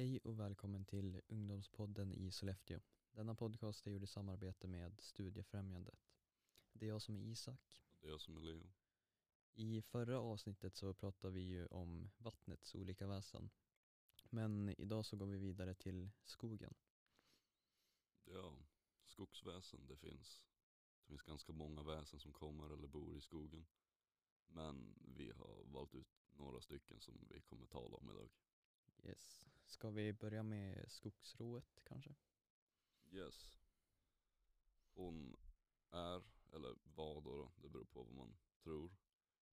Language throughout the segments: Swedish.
Hej och välkommen till Ungdomspodden i Sollefteå. Denna podcast är gjord i samarbete med Studiefrämjandet. Det är jag som är Isak. Det är jag som är Leo. I förra avsnittet så pratade vi ju om vattnets olika väsen. Men idag så går vi vidare till skogen. Ja, skogsväsen det finns. Det finns ganska många väsen som kommer eller bor i skogen. Men vi har valt ut några stycken som vi kommer tala om idag. Yes. Ska vi börja med skogsrået kanske? Yes. Hon är, eller var då, då, det beror på vad man tror,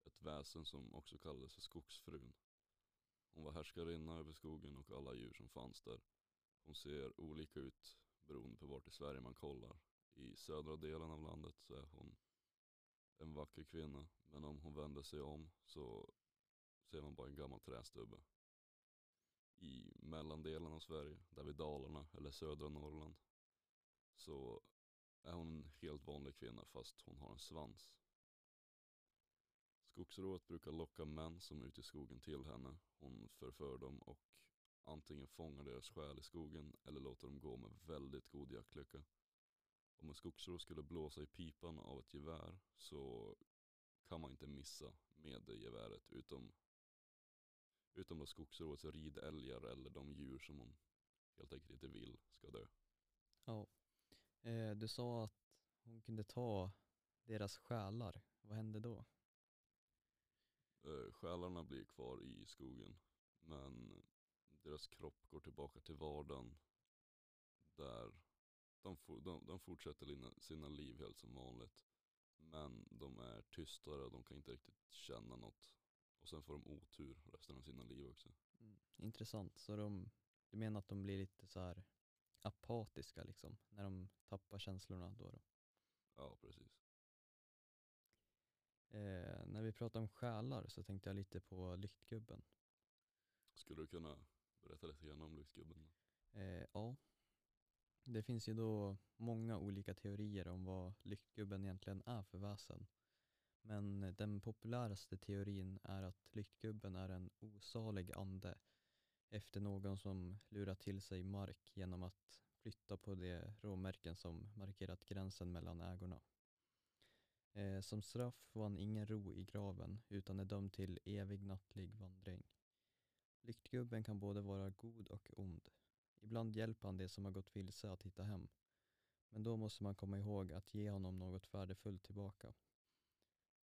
ett väsen som också kallades för skogsfrun. Hon var härskarinna över skogen och alla djur som fanns där. Hon ser olika ut beroende på vart i Sverige man kollar. I södra delen av landet så är hon en vacker kvinna. Men om hon vänder sig om så ser man bara en gammal trästubbe. I mellandelen av Sverige, där vid Dalarna eller södra Norrland, så är hon en helt vanlig kvinna fast hon har en svans. Skogsrået brukar locka män som är ute i skogen till henne. Hon förför dem och antingen fångar deras själ i skogen eller låter dem gå med väldigt god jaktlycka. Om en skogsrå skulle blåsa i pipan av ett gevär så kan man inte missa med det geväret utom, utom då skogsråets ridälgar eller de djur som hon helt enkelt inte vill ska dö. Ja. Eh, du sa att hon kunde ta deras själar. Vad hände då? Eh, Själarna blir kvar i skogen men deras kropp går tillbaka till vardagen där de, for, de, de fortsätter sina liv helt som vanligt. Men de är tystare, de kan inte riktigt känna något. Och sen får de otur resten av sina liv också. Mm. Intressant. Så de, du menar att de blir lite så här apatiska liksom, när de tappar känslorna då? då? Ja, precis. Eh, när vi pratar om själar så tänkte jag lite på Lyktgubben. Skulle du kunna berätta lite grann om Lyktgubben? Eh, ja, det finns ju då många olika teorier om vad Lyktgubben egentligen är för väsen. Men den populäraste teorin är att Lyktgubben är en osalig ande efter någon som lurat till sig mark genom att flytta på de råmärken som markerat gränsen mellan ägorna. Eh, som straff får han ingen ro i graven utan är dömd till evig nattlig vandring. Lyktgubben kan både vara god och ond. Ibland hjälper han de som har gått vilse att hitta hem. Men då måste man komma ihåg att ge honom något värdefullt tillbaka.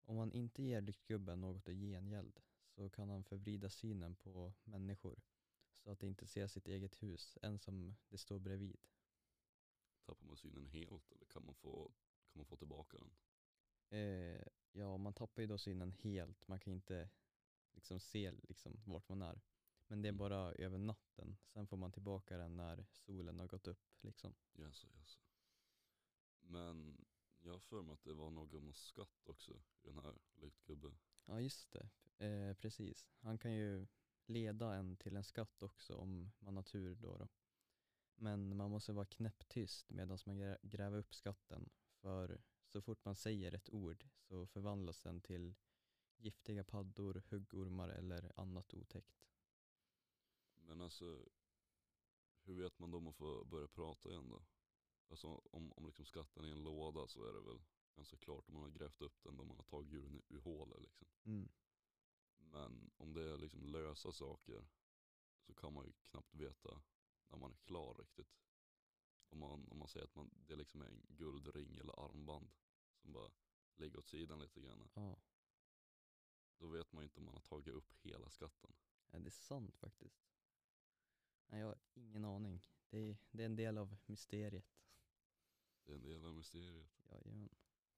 Om man inte ger Lyktgubben något i gengäld så kan han förvrida synen på människor så att de inte ser sitt eget hus ens om det står bredvid. Tappar man synen helt eller kan man få, kan man få tillbaka den? Eh, ja, man tappar ju då synen helt. Man kan inte liksom se liksom vart man är. Men det är Mm. bara över natten. Sen får man tillbaka den när solen har gått upp. Liksom. Jaså, jaså. Men jag har för mig att det var någon skatt också i den här Lyktgubben. Ja, just det. Eh, precis. Han kan ju leda en till en skatt också om man har tur då. då. Men man måste vara knäpptyst medan man grä- gräver upp skatten. För så fort man säger ett ord så förvandlas den till giftiga paddor, huggormar eller annat otäckt. Men alltså, hur vet man då om man får börja prata igen då? Alltså om, om liksom skatten är i en låda så är det väl ganska klart om man har grävt upp den då man har tagit ur den ur hålet liksom. Mm. Men om det är liksom lösa saker så kan man ju knappt veta när man är klar riktigt. Om man, om man säger att man, det liksom är en guldring eller armband som bara ligger åt sidan lite grann. Ja, Då vet man ju inte om man har tagit upp hela skatten. Ja, det är sant faktiskt. Nej, jag har ingen aning. Det är, det är en del av mysteriet. Det är en del av mysteriet. Jajamän.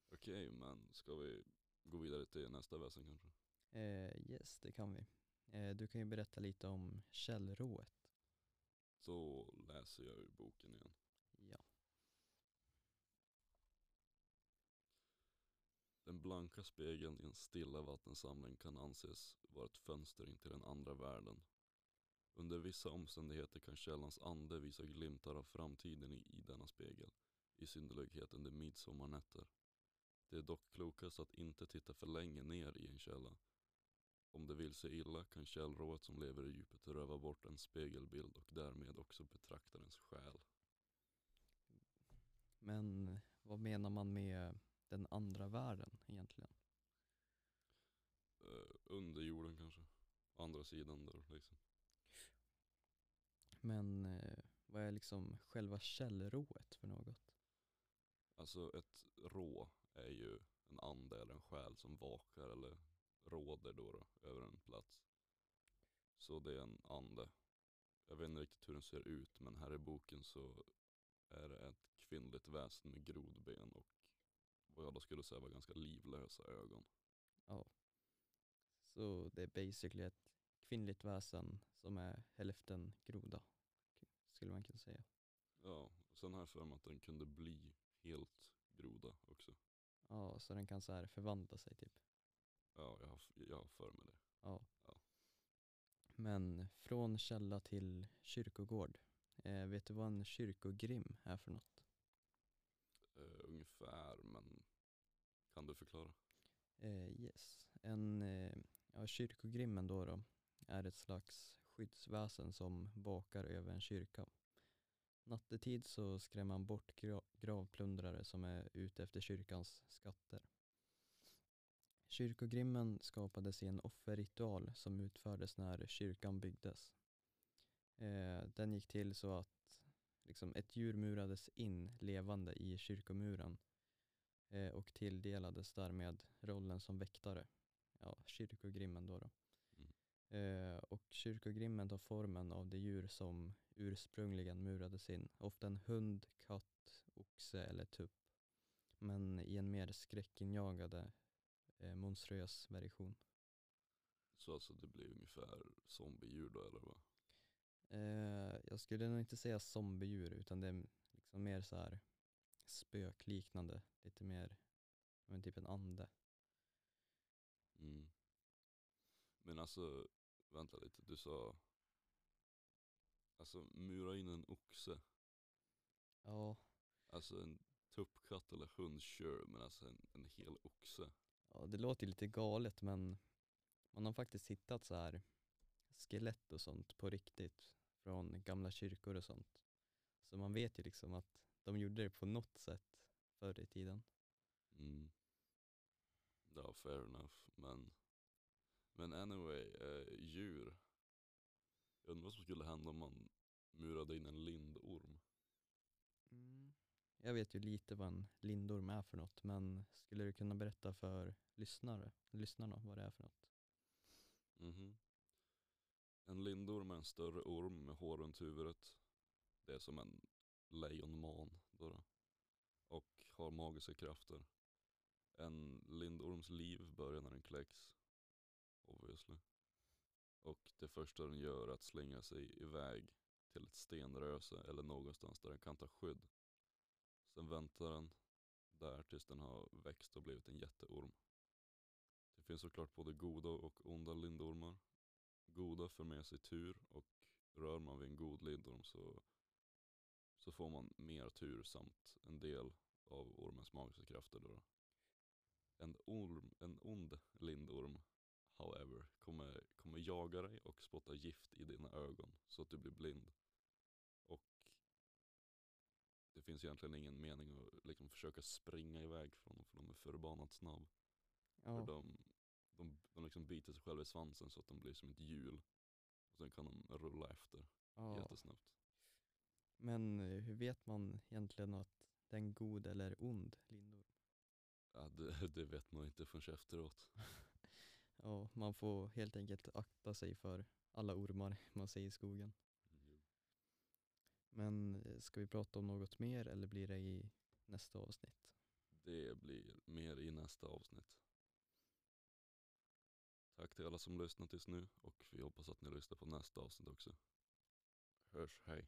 Okej, men ska vi gå vidare till nästa väsen kanske? Eh, yes, det kan vi. Eh, du kan ju berätta lite om källrået. Så läser jag ur boken igen. Ja. Den blanka spegeln i en stilla vattensamling kan anses vara ett fönster in till den andra världen. Under vissa omständigheter kan källans ande visa glimtar av framtiden i, i denna spegel, i synnerlighet under midsommarnätter. Det är dock klokast att inte titta för länge ner i en källa. om det vill sig illa kan källrået som lever i djupet röva bort en spegelbild och därmed också betraktarens själ. Men vad menar man med den andra världen egentligen? Uh, under jorden kanske. Andra sidan där liksom. Men eh, vad är liksom själva källrået för något? Alltså ett rå är ju en ande eller en själ som vakar eller råder då, då över en plats. Så det är en ande. Jag vet inte riktigt hur den ser ut men här i boken så är det ett kvinnligt väsen med grodben och vad jag då skulle säga var ganska livlösa ögon. Ja. Så det är basically ett kvinnligt väsen som är hälften groda, skulle man kunna säga. Ja, och sen har jag för mig att den kunde bli helt groda också. Ja, så den kan så här förvandla sig typ. Ja, jag har, jag har för mig det. Ja. Ja. Men från källa till kyrkogård. Eh, vet du vad en kyrkogrim är för något? Uh, ungefär, men kan du förklara? Eh, yes. En, eh, ja, kyrkogrimmen då, då är ett slags skyddsväsen som vakar över en kyrka. Nattetid så skrämmer han bort gra gravplundrare som är ute efter kyrkans skatter. Kyrkogrimmen skapades i en offerritual som utfördes när kyrkan byggdes. Eh, den gick till så att liksom, ett djur murades in levande i kyrkomuren eh, och tilldelades därmed rollen som väktare. Ja, kyrkogrimmen då. då. Eh, och kyrkogrimmen tar formen av det djur som ursprungligen murades in. Ofta en hund, katt, oxe eller tupp. Men i en mer skräckinjagande eh, monströs version. Så alltså det blir ungefär zombiedjur då eller vad? Eh, jag skulle nog inte säga zombiedjur utan det är liksom mer så här spökliknande. Lite mer, men typ en ande. Mm. Men alltså, vänta lite, du sa Alltså mura in en oxe. Ja, Alltså en tuppkatt eller hund sure, men alltså en, en hel oxe. ja, det låter lite galet men man har faktiskt hittat så här skelett och sånt på riktigt från gamla kyrkor och sånt. Så man vet ju liksom att de gjorde det på något sätt förr i tiden. Mm. Ja, fair enough. Men, men anyway, eh, djur. Jag undrar vad som skulle hända om man murade in en lindorm. Jag vet ju lite vad en lindorm är för något men skulle du kunna berätta för lyssnare, lyssnarna vad det är för något? Mhm. En lindorm är en större orm med hår runt huvudet. Det är som en lejonman då, då. Och har magiska krafter. En lindorms liv börjar när den kläcks. Obviously. Och det första den gör är att slänga sig iväg till ett stenröse eller någonstans där den kan ta skydd. Sen väntar den där tills den har växt och blivit en jätteorm. Det finns såklart både goda och onda lindormar. Goda för med sig tur och rör man vid en god lindorm så, så får man mer tur samt en del av ormens magiska krafter. Då. En, orm, en however, kommer, kommer jaga dig och spotta gift i dina ögon så att du blir blind. Och det finns egentligen ingen mening att liksom försöka springa iväg från dem för de är förbannat snabb. För Ja, de, de, de liksom biter sig själva i svansen så att de blir som ett hjul. Och sen kan de rulla efter ja. jättesnabbt. Men eh, hur vet man egentligen att det är en god eller ond lindorm? Ja, det, det vet man inte förrän efteråt. Ja, man får helt enkelt akta sig för alla ormar man ser i skogen. Men eh, ska vi prata om något mer eller blir det i nästa avsnitt? Det blir mer i nästa avsnitt. Tack till alla som lyssnat tills nu och vi hoppas att ni lyssnar på nästa avsnitt också. Hörs, hej.